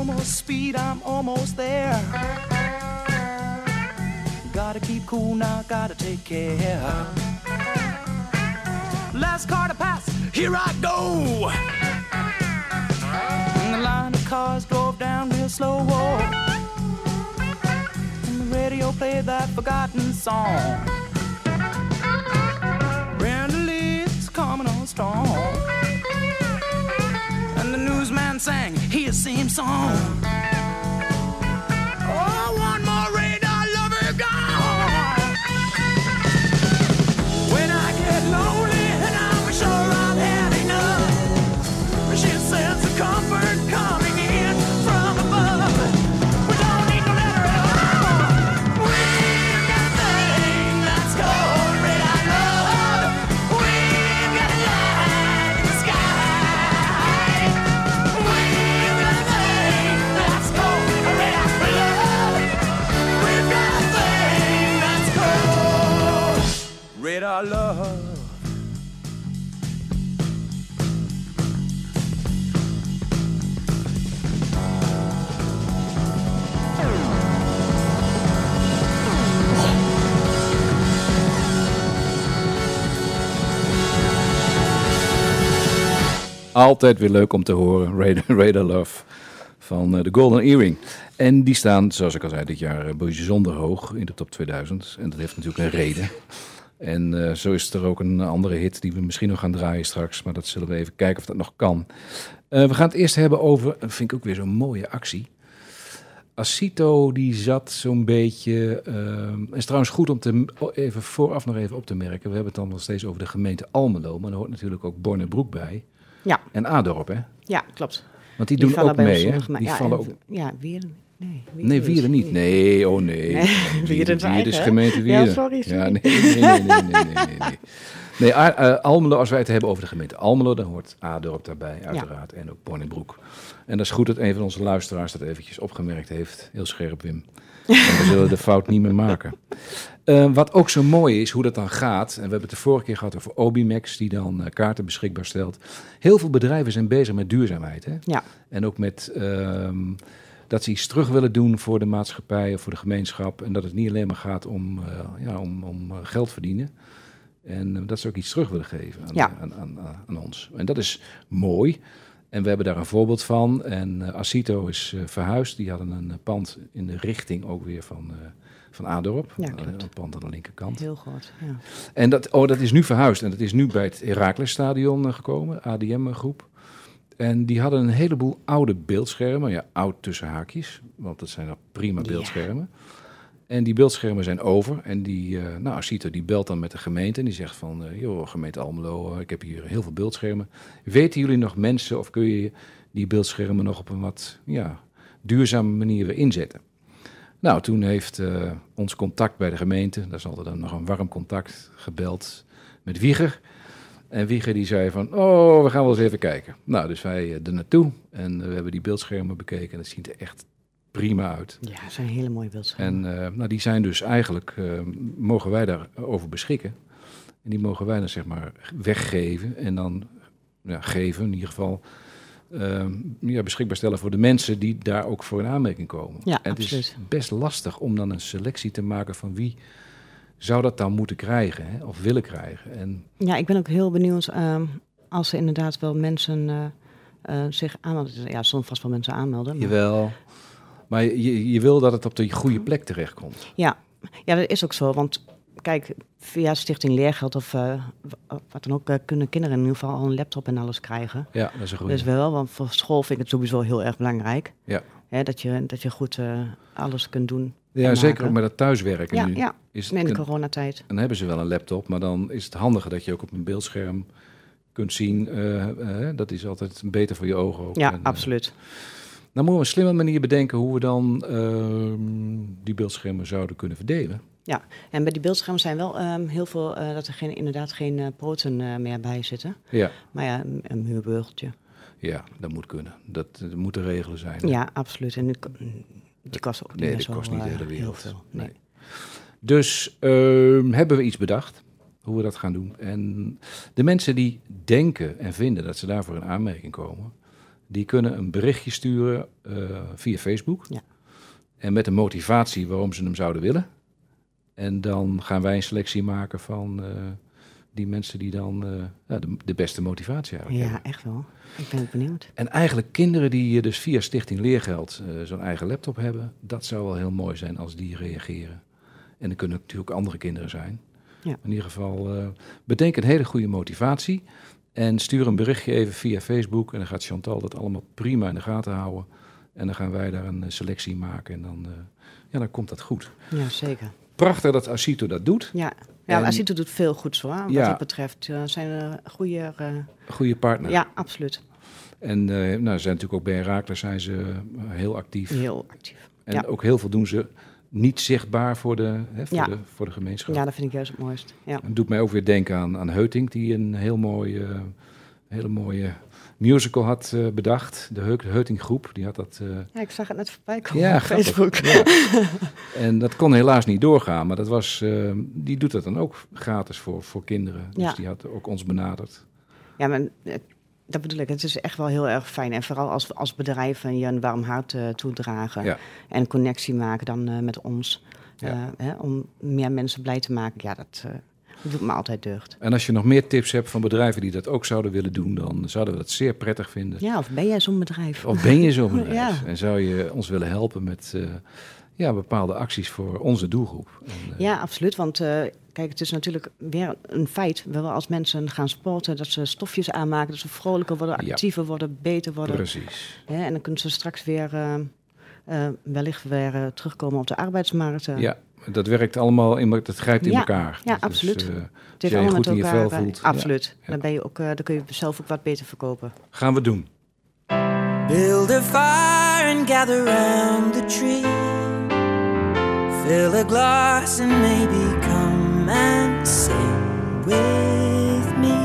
More speed, I'm almost there. Gotta keep cool now, gotta take care. Last car to pass, here I go. And the line of cars drove down real slow. And the radio played that forgotten song. Brenda Lee's coming on strong sang his same song. Altijd weer leuk om te horen. <laughs> Radar, Love van eh, de Golden Earring. En die staan, zoals ik al zei, dit jaar eh, bijzonder hoog in de top 2000. En dat heeft natuurlijk een reden. En eh, zo is er ook een andere hit die we misschien nog gaan draaien straks. Maar dat zullen we even kijken of dat nog kan. We gaan het eerst hebben over, vind ik ook weer zo'n mooie actie. Asito die zat zo'n beetje. eh, is trouwens goed om te, even vooraf nog even op te merken. We hebben het dan nog steeds over de gemeente Almelo. Maar er hoort natuurlijk ook Bornebroek bij. Ja. En Adorp, hè? Ja, klopt. Want die, doen ook mee, hè? Die ja, vallen ook... Ja, Wieren. Nee, Wieren, nee, Wieren niet. Nee. oh nee. nee <laughs> Wieren, Wieren is gemeente Wieren. Ja, sorry. sorry. Ja, nee, nee, nee, nee, nee, nee eh, Almelo, als wij het hebben over de gemeente Almelo, dan hoort Adorp daarbij, uiteraard. En ook Bornenbroek. En dat is goed dat een van onze luisteraars dat eventjes opgemerkt heeft. Heel scherp, Wim. En we zullen de fout niet meer maken. Eh, wat ook zo mooi is, hoe dat dan gaat. En we hebben het de vorige keer gehad over Obimax, die dan eh, kaarten beschikbaar stelt. Heel veel bedrijven zijn bezig met duurzaamheid. Hè? Ja. En ook met ehm, dat ze iets terug willen doen voor de maatschappij of voor de gemeenschap. En dat het niet alleen maar gaat om, eh, ja, om, om geld verdienen. En dat ze ook iets terug willen geven aan, Ja. aan, aan, aan ons. En dat is mooi. En we hebben daar een voorbeeld van. En eh, Acito is eh, verhuisd. Die hadden een eh, pand in de richting ook weer van, van Adorp. Ja, klopt. een pand aan de linkerkant. Heel groot. Ja. En dat, oh, dat is nu verhuisd. En dat is nu bij het Heracles-stadion gekomen, ADM-groep. En die hadden een heleboel oude beeldschermen. Ja, oud tussen haakjes, want dat zijn al prima Ja. En die beeldschermen zijn over. En die, eh nou, Asito die belt dan met de gemeente en die zegt van... eh, joh, gemeente Almelo, eh, ik heb hier heel veel beeldschermen. Weten jullie nog mensen of kun je die beeldschermen nog op een wat ja, duurzame manier weer inzetten? Nou, toen heeft ons contact bij de gemeente, dat is altijd dan nog een warm contact, gebeld met Wieger. En Wieger die zei van, oh, we gaan wel eens even kijken. Nou, dus wij er naartoe en we hebben die beeldschermen bekeken en dat ziet er echt prima uit. ja, het zijn hele mooie beeldschermen. En eh, nou, die zijn dus eigenlijk, eh, mogen wij daarover beschikken. En die mogen wij dan zeg maar weggeven en dan ja, geven in ieder geval eh, ja, beschikbaar stellen voor de mensen die daar ook voor in aanmerking komen. Ja, en het is absoluut. best lastig om dan een selectie te maken van wie zou dat dan moeten krijgen hè, of willen krijgen. En Ja, ik ben ook heel benieuwd ehm, als er inderdaad wel mensen eh, zich aanmelden. Ja, er zullen vast wel mensen aanmelden. Maar... jawel, maar je, je wil dat het op de goede plek terechtkomt. Ja. ja, dat is ook zo. Want kijk, via Stichting Leergeld of eh, wat dan ook, eh, kunnen kinderen in ieder geval al een laptop en alles krijgen. Ja, dat is een goede. Dus wel, want voor school vind ik het sowieso heel erg belangrijk. Ja. Hè, dat, je, dat je goed eh, alles kunt doen. ja, zeker maken. ook met dat thuiswerken Ja, nu. ja. Is in de het, coronatijd. dan hebben ze wel een laptop, maar dan is het handiger dat je ook op een beeldscherm kunt zien. dat is altijd beter voor je ogen ook. Ja, En, absoluut. Nou moeten we een slimme manier bedenken hoe we dan ehm, die beeldschermen zouden kunnen verdelen. En bij die beeldschermen zijn wel ehm, heel veel, eh, dat er geen, inderdaad geen eh, poten eh, meer bij zitten. Ja, Maar ja, een, een muurbeugeltje. ja dat moet kunnen. Dat, dat moet de regelen zijn. Ja, absoluut. En die, ko- die kost ook niet Nee, zo kost niet de hele heel wereld. veel. Nee. Nee. Dus ehm, hebben we iets bedacht hoe we dat gaan doen. En de mensen die denken en vinden dat ze daarvoor in aanmerking komen, die kunnen een berichtje sturen eh, via Facebook. Ja. En met een motivatie waarom ze hem zouden willen. En dan gaan wij een selectie maken van eh, die mensen die dan eh, de, de beste motivatie eigenlijk Ja, hebben. echt wel. Ik ben ook benieuwd. En eigenlijk kinderen die dus via Stichting Leergeld zo'n eigen laptop hebben, dat zou wel heel mooi zijn als die reageren. En er kunnen natuurlijk ook andere kinderen zijn. Ja. In ieder geval, bedenk een hele goede motivatie. En stuur een berichtje even via Facebook. En dan gaat Chantal dat allemaal prima in de gaten houden. En dan gaan wij daar een eh, selectie maken. En dan, eh, ja, dan komt dat goed. Ja, zeker. Prachtig dat Asito dat doet. Ja, ja En- Asito doet veel goeds hoor. Wat Ja. dat betreft zijn er goede... eh, Goede partner. Ja, absoluut. En nou, ze zijn natuurlijk ook bij Herakles zijn ze heel actief. Heel actief. En Ja. ook heel veel doen ze niet zichtbaar voor de, hè, voor Ja. de, voor de gemeenschap. Ja, dat vind ik juist het mooist. Ja. Het doet mij ook weer denken aan, aan Heuting, die een heel mooi, eh, hele mooie musical had eh, bedacht. De Heu- Heuting Groep, die had dat... eh, ja, ik zag het net voorbij komen ja, op grappig. Facebook. Ja. En dat kon helaas niet doorgaan, maar dat was, eh, die doet dat dan ook gratis voor, voor kinderen. Dus Ja. die had ook ons benaderd. Ja, maar dat bedoel ik. Het is echt wel heel erg fijn. En vooral als, als bedrijven je een warm hart eh, toedragen. Ja. En connectie maken dan eh, met ons. Ja. Eh, hè, om meer mensen blij te maken. Ja, dat, doet me altijd deugd. En als je nog meer tips hebt van bedrijven die dat ook zouden willen doen, dan zouden we dat zeer prettig vinden. Ja, of ben jij zo'n bedrijf? Of ben je zo'n <laughs> bedrijf? Ja. En zou je ons willen helpen met ja, bepaalde acties voor onze doelgroep? En, Ja, absoluut. Want kijk, het is natuurlijk weer een feit. Wel als mensen gaan sporten, dat ze stofjes aanmaken, dat ze vrolijker worden, Ja. actiever worden, beter worden. Precies. Hè, en dan kunnen ze straks weer eh, eh, wellicht weer eh, terugkomen op de arbeidsmarkt. Ja, dat werkt allemaal, in, dat grijpt in Ja, elkaar. ja, Dus, absoluut. eh, Het heeft allemaal goed met elkaar. voelt. absoluut. ja. Dan, ben je ook, eh, dan kun je zelf ook wat beter verkopen. Gaan we doen. Build a fire fire and gather round the tree. Fill a glass and maybe come and sing with me.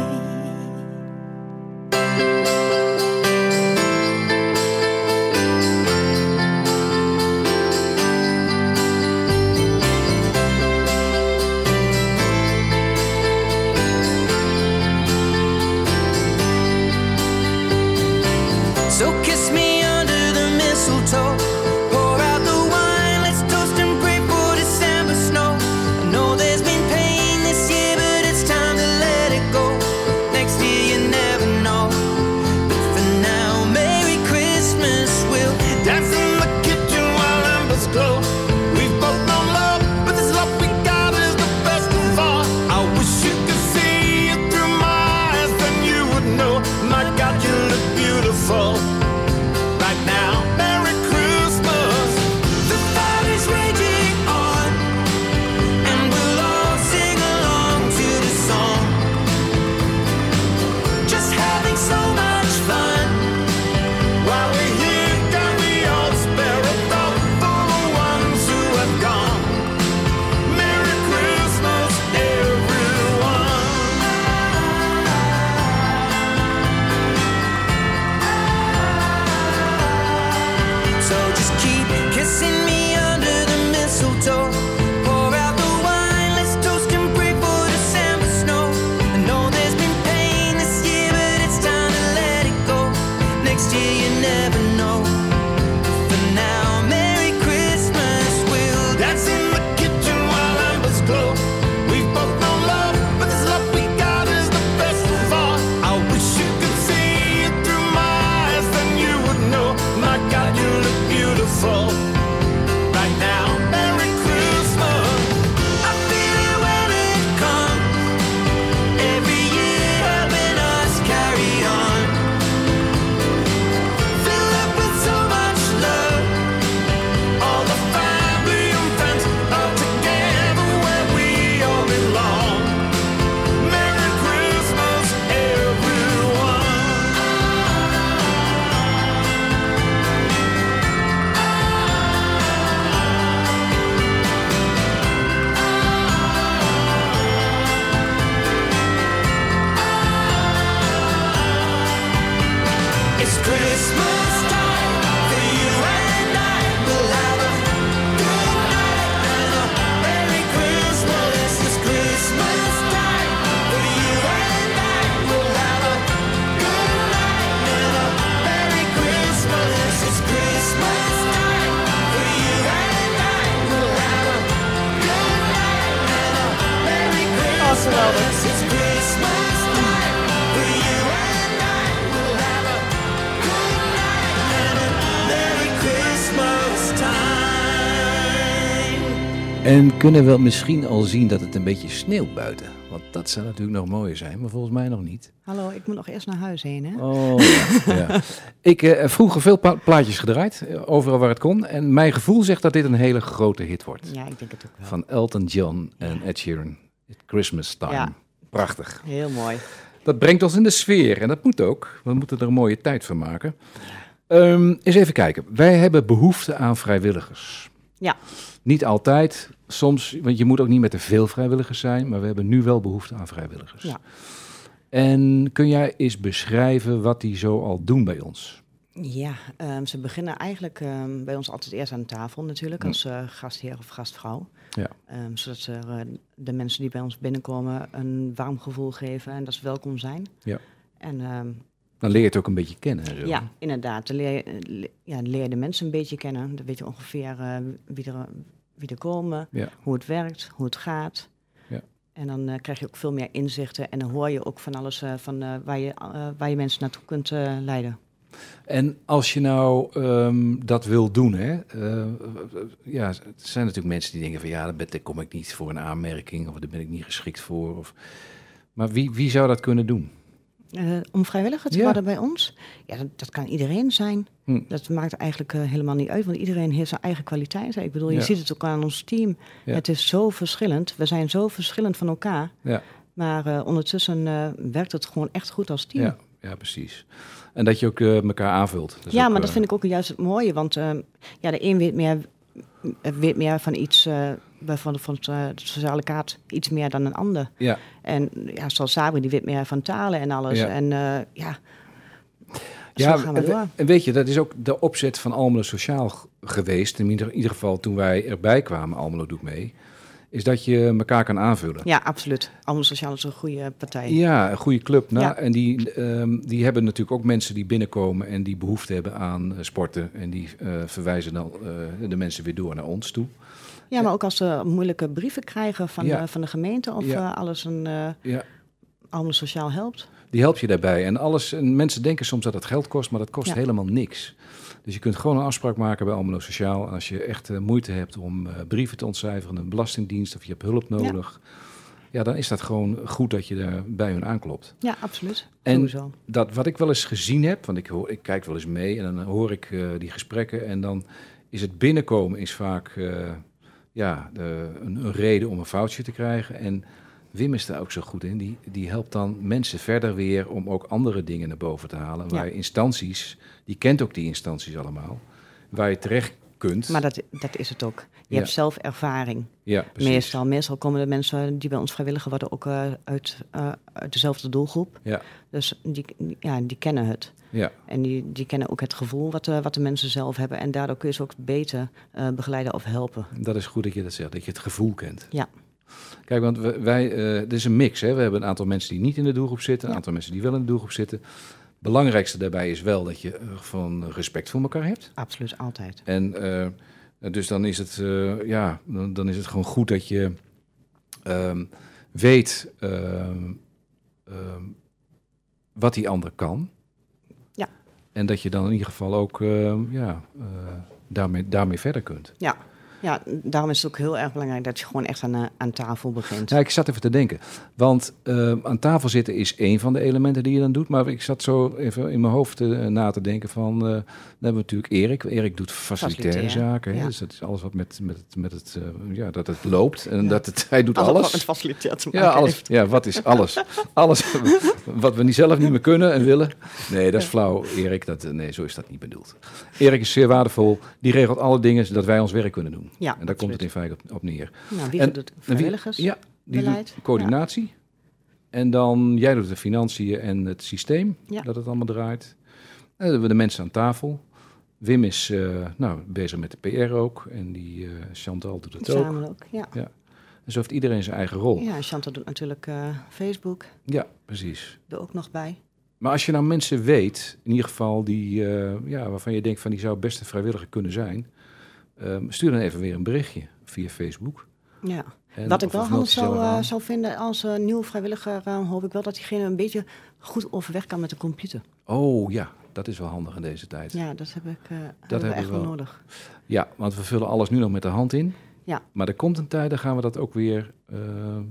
Kunnen we misschien al zien dat het een beetje sneeuwt buiten? Want dat zou natuurlijk nog mooier zijn, maar volgens mij nog niet. Hallo, ik moet nog eerst naar huis heen, hè? Oh, ja. ja. <laughs> Ik heb vroeger veel plaatjes gedraaid, eh, overal waar het kon. En mijn gevoel zegt dat dit een hele grote hit wordt. Ja, ik denk het ook wel. Van Elton John en Ed Sheeran. Christmas Time. Ja. Prachtig. Heel mooi. Dat brengt ons in de sfeer en dat moet ook. We moeten er een mooie tijd van maken. Ehm, eens even kijken. Wij hebben behoefte aan vrijwilligers. Ja. Niet altijd, soms, want je moet ook niet met te veel vrijwilligers zijn, maar we hebben nu wel behoefte aan vrijwilligers. Ja. En kun jij eens beschrijven wat die zo al doen bij ons? Ja, ehm, ze beginnen eigenlijk ehm, bij ons altijd eerst aan tafel natuurlijk, als eh, gastheer of gastvrouw. Ja. Ehm, zodat ze eh, de mensen die bij ons binnenkomen een warm gevoel geven en dat ze welkom zijn. Ja. En Dan leer je het ook een beetje kennen. en zo. ja, inderdaad, dan leer, eh, le- ja, leer je de mensen een beetje kennen. Dan weet je ongeveer eh, wie, er, wie er komen, Ja. hoe het werkt, hoe het gaat. Ja. En dan eh, krijg je ook veel meer inzichten en dan hoor je ook van alles eh, van, eh, waar, je, eh, waar je mensen naartoe kunt eh, leiden. En als je nou ehm, dat wil doen, hè, eh, ja, er zijn natuurlijk mensen die denken van ja, daar kom ik niet voor een aanmerking of daar ben ik niet geschikt voor. Of, maar wie, wie zou dat kunnen doen? Eh, om vrijwilliger te Ja. worden bij ons? Ja, dat, dat kan iedereen zijn. Hm. Dat maakt eigenlijk eh, helemaal niet uit, want iedereen heeft zijn eigen kwaliteiten. Ik bedoel, je ziet het ook aan ons team. Ja. Het is zo verschillend. We zijn zo verschillend van elkaar. Ja, Maar eh, ondertussen werkt het gewoon echt goed als team. ja, ja, precies. En dat je ook elkaar aanvult. Ja, ook, maar dat vind ik ook juist het mooie. Want ehm, ja, de een weet meer, weet meer van iets, eh, van, van eh, de sociale kaart, iets meer dan een ander. Ja, En ja, zoals Sabri, die weet meer van talen en alles. Ja. En eh, ja, ja we en, door. en weet je, dat is ook de opzet van Almelo Sociaal geweest. In ieder, in ieder geval toen wij erbij kwamen, Almelo doet mee. Is dat je elkaar kan aanvullen. Ja, absoluut. Allemaal Sociaal is een goede partij. Ja, een goede club. Nou, Ja. En die, ehm, die hebben natuurlijk ook mensen die binnenkomen en die behoefte hebben aan eh, sporten. En die eh, verwijzen dan eh, de mensen weer door naar ons toe. Ja, maar ook als ze moeilijke brieven krijgen van, Ja. de, van de gemeente of Ja. alles een Ja, allemaal sociaal helpt. die helpt je daarbij. En, alles, en mensen denken soms dat het geld kost, maar dat kost helemaal niks. Dus je kunt gewoon een afspraak maken bij Almelo Sociaal. Als je echt eh, moeite hebt om eh, brieven te ontcijferen, een belastingdienst of je hebt hulp nodig. Ja. dan is dat gewoon goed dat je daar bij hun aanklopt. Ja, absoluut. En- Sowieso. Dat wat ik wel eens gezien heb, want ik, hoor, ik kijk wel eens mee en dan hoor ik eh, die gesprekken en dan is het binnenkomen is vaak eh, ja, de, een, een reden om een foutje te krijgen. En Wim is daar ook zo goed in. Die, die helpt dan mensen verder weer om ook andere dingen naar boven te halen. Waar Ja. instanties, die kent ook die instanties allemaal, waar je terecht kunt. Maar dat, dat is het ook. Je Ja. hebt zelf ervaring. ja, precies. Meestal, meestal komen de mensen die bij ons vrijwilliger worden ook eh, uit, eh, uit dezelfde doelgroep. Ja, Dus die, ja, die kennen het. ja, En die, die kennen ook het gevoel wat, de wat de mensen zelf hebben. En daardoor kun je ze ook beter eh, begeleiden of helpen. dat is goed dat je dat zegt, dat je het gevoel kent. Ja. Kijk, want wij, eh het is een mix. Hè? We hebben een aantal mensen die niet in de doelgroep zitten, een aantal mensen die wel in de doelgroep zitten. Belangrijkste daarbij is wel dat je van respect voor elkaar hebt. Absoluut, altijd. En eh, dus dan is het, eh, ja, dan, dan is het gewoon goed dat je ehm, weet ehm, ehm, wat die ander kan. Ja. En dat je dan in ieder geval ook ja, daarmee, daarmee verder kunt. Ja. Ja, daarom is het ook heel erg belangrijk dat je gewoon echt aan, eh, aan tafel begint. Ja, ik zat even te denken. Want eh, aan tafel zitten is één van de elementen die je dan doet. Maar ik zat zo even in mijn hoofd eh, na te denken van... eh, dan hebben we natuurlijk Erik. Erik doet facilitaire zaken. Hè? Dus dat is alles wat met, met, het- met het... ja, dat het loopt. En Ja. dat het, hij doet Alles wat alles. faciliteit te Ja, maken alles. heeft. Ja, wat is alles? Alles wat we niet zelf niet meer kunnen en willen. Nee, dat is flauw, Erik. Dat, nee, zo is dat niet bedoeld. Erik is zeer waardevol. Die regelt alle dingen zodat wij ons werk kunnen doen. Ja, en daar komt het in feite op, op neer. Nou, wie En- doet het? Vrijwilligers? Ja, die beleid. doet coördinatie. En dan jij doet de financiën en het systeem, Ja. dat het allemaal draait. En dan hebben we de mensen aan tafel. Wim is eh, nou, bezig met de PR ook. En die eh, Chantal doet het ook. Samen ook, ja. En zo heeft iedereen zijn eigen rol. Ja, Ja, Chantal doet natuurlijk eh, Facebook, precies. er ook nog bij. Maar als je nou mensen weet, in ieder geval die, ja, waarvan je denkt van die zou best een vrijwilliger kunnen zijn, ehm, stuur dan even weer een berichtje via Facebook. Ja. En- Wat ik wel handig zou, eh, zou vinden als eh, nieuwe vrijwilliger, eh, hoop ik wel dat diegene een beetje goed overweg kan met de computer. Oh ja, dat is wel handig in deze tijd. Ja. Ja, dat heb ik hebben we hebben we echt wel nodig. want we vullen alles nu nog met de hand in. Ja. Maar er komt een tijd, dan gaan we dat ook weer eh,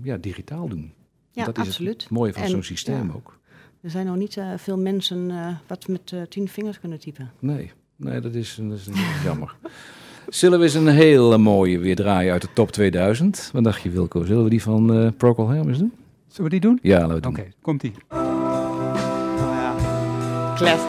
ja, digitaal doen. Ja, dat is absoluut. het mooie van zo'n systeem ja. ook. Er zijn nog niet veel mensen wat met tien vingers kunnen typen. Nee, nee dat is, dat is jammer. <laughs> Zullen we eens een hele mooie weer draaien uit de top 2000? Wat dacht je Wilco? Zullen we die van eh Procol Harum doen? Zullen we die doen? Ja, laten we het Oké, doen. komt-ie. Klef.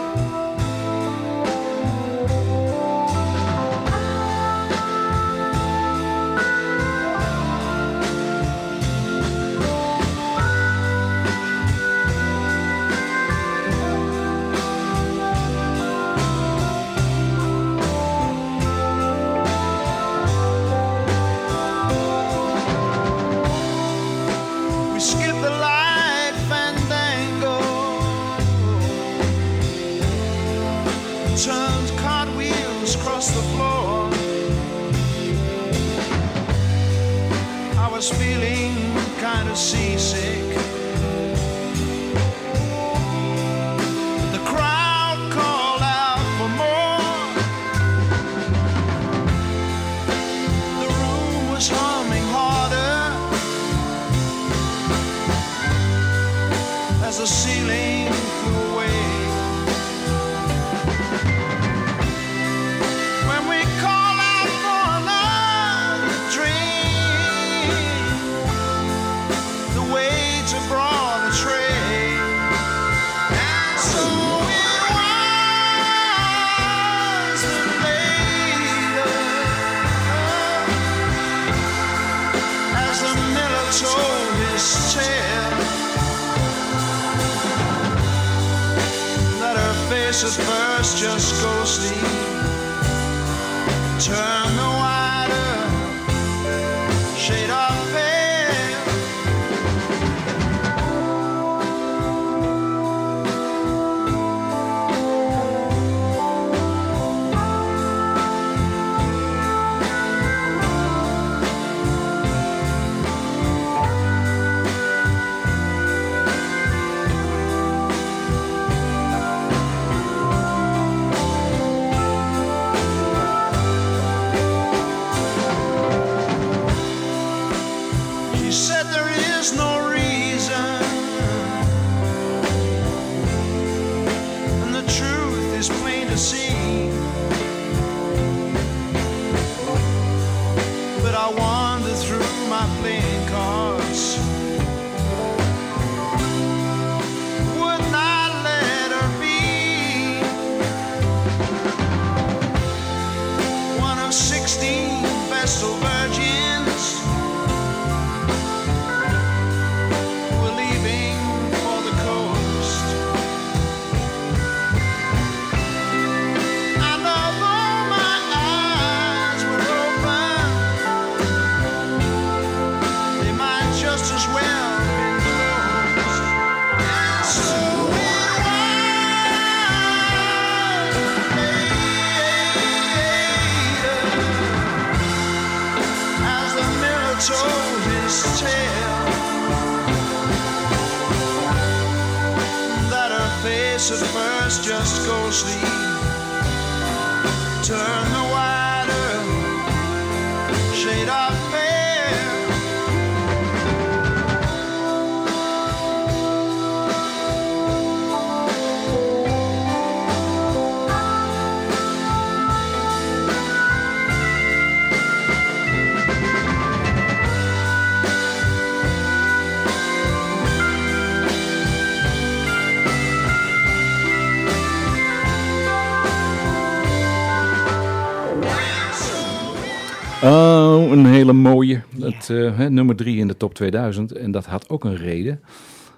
Oh, een hele mooie. Het, eh, nummer drie in de top 2000. En dat had ook een reden.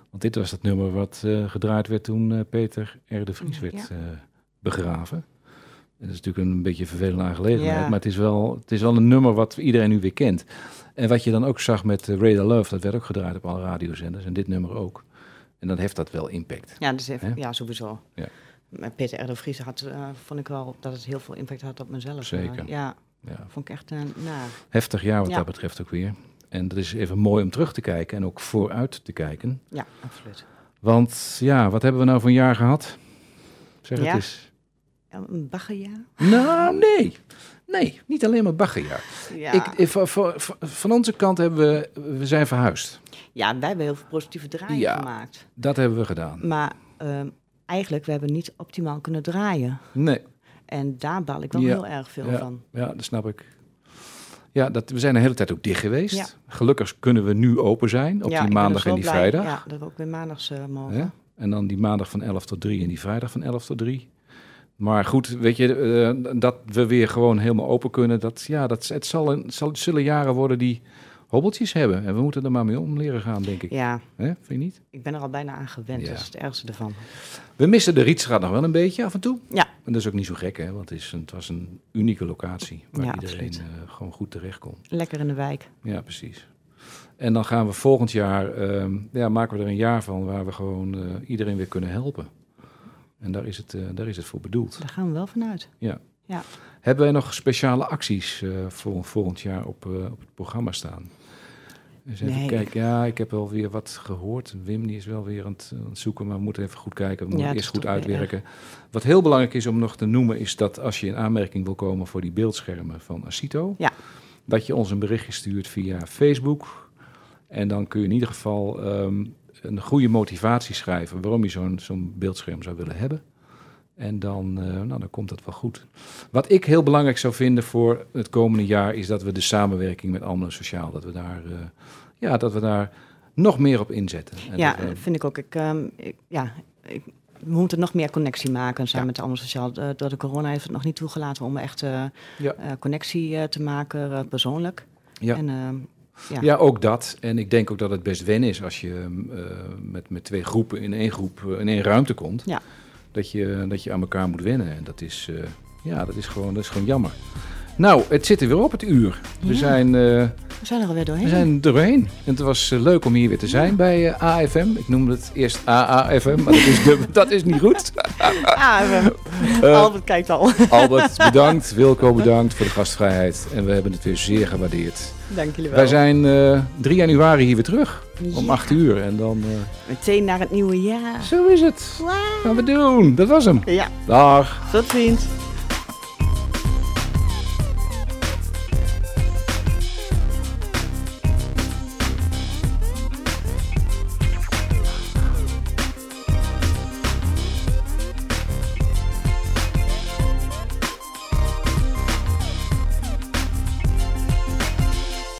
Want dit was het nummer wat eh, gedraaid werd toen eh, Peter R. de Vries werd Ja. begraven. En dat is natuurlijk een beetje een vervelende aangelegenheid. Maar het is, wel, het is wel een nummer wat iedereen nu weer kent. En wat je dan ook zag met Radar Love. Dat werd ook gedraaid op alle radiozenders. En dit nummer ook. En dan heeft dat wel impact. Ja, dus even, ja sowieso. Ja. Maar Peter R. de Vries had, vond ik wel dat het heel veel impact had op mezelf. Zeker. Ja, Ja. vond ik echt een naar. Heftig jaar wat Ja. dat betreft ook weer. En dat is even mooi om terug te kijken. En ook vooruit te kijken. Ja, absoluut. Want ja, wat hebben we nou voor een jaar gehad? Zeg Ja. het eens. Een baggerjaar? Nou, nee. Nee, niet alleen maar baggerjaar. Ja. Ik, ik- van, van, van onze kant hebben we, we zijn verhuisd. ja, wij hebben heel veel positieve draaien Ja. gemaakt. Dat hebben we gedaan. Maar ehm, eigenlijk, we hebben niet optimaal kunnen draaien. Nee, En daar baal ik wel Ja. heel erg veel ja, van. ja, dat snap ik. Ja, dat, we zijn de hele tijd ook dicht geweest. Ja. Gelukkig kunnen we nu open zijn op die maandag dus en die blij, vrijdag. Ja, dat we ook weer maandags eh, mogen. En dan die maandag van 11 tot 3 en die vrijdag van 11 tot 3. Maar goed, weet je, eh, dat we weer gewoon helemaal open kunnen, dat, ja, dat, het, zal zal, het zullen jaren worden die hobbeltjes hebben. En we moeten er maar mee om leren gaan, denk ik. Ja? Vind je niet? ik ben er al bijna aan gewend. Ja. Dat is het ergste ervan. We missen de Rietstraat nog wel een beetje af en toe. Ja. En dat is ook niet zo gek, hè? want het, is een, het was een unieke locatie waar Ja, iedereen eh, gewoon goed terecht kon. Lekker in de wijk. Ja, precies. En dan gaan we volgend jaar, ehm, ja, maken we er een jaar van waar we gewoon eh, iedereen weer kunnen helpen. En daar is het, eh, daar is het voor bedoeld. Daar gaan we wel vanuit. Hebben wij nog speciale acties eh, voor volgend jaar op, eh, op het programma staan? Dus even Nee. kijken. Ja, ik heb wel weer wat gehoord. Wim die is wel weer aan het, aan het zoeken, maar we moeten even goed kijken. We moeten eerst goed uitwerken. Wat heel belangrijk is om nog te noemen, is dat als je in aanmerking wil komen voor die beeldschermen van Acito, Ja. dat je ons een berichtje stuurt via Facebook. En dan kun je in ieder geval ehm, een goede motivatie schrijven waarom je zo'n zo'n beeldscherm zou willen hebben. En dan, eh, nou, dan komt dat wel goed. Wat ik heel belangrijk zou vinden voor het komende jaar is dat we de samenwerking met Almelo Sociaal, dat we daar, eh, ja, dat we daar nog meer op inzetten. En ja, dat vind ik ook. Ik, ehm, ik, ja, ik, we moeten nog meer connectie maken samen Ja. met Allemaal Sociaal. Eh, door de corona heeft het nog niet toegelaten om echt Ja. connectie te maken, persoonlijk. Ja. En ehm, Ja. Ja, ook dat. En ik denk ook dat het best wennen is als je eh, met, met twee groepen in één groep in één ruimte komt. Ja. Dat, je, dat je aan elkaar moet wennen. En dat is, eh, ja, dat is, gewoon, dat is gewoon jammer. Nou, het zit er weer op het uur. We, zijn, eh, We zijn er alweer doorheen. we zijn er doorheen. En het was eh, leuk om hier weer te zijn bij eh, AFM. Ik noemde het eerst AAFM, maar dat is, de, <laughs> dat is niet goed. <laughs> <laughs> Eh, Albert kijkt al. Albert, bedankt. Wilco, bedankt voor de gastvrijheid. En we hebben het weer zeer gewaardeerd. Dank jullie wel. Wij zijn eh 3 januari hier weer terug. Om Ja. 8 uur. En dan... Meteen naar het nieuwe jaar. zo is het. Wauw. Gaan we doen. Dat was hem. Ja, Dag. tot ziens.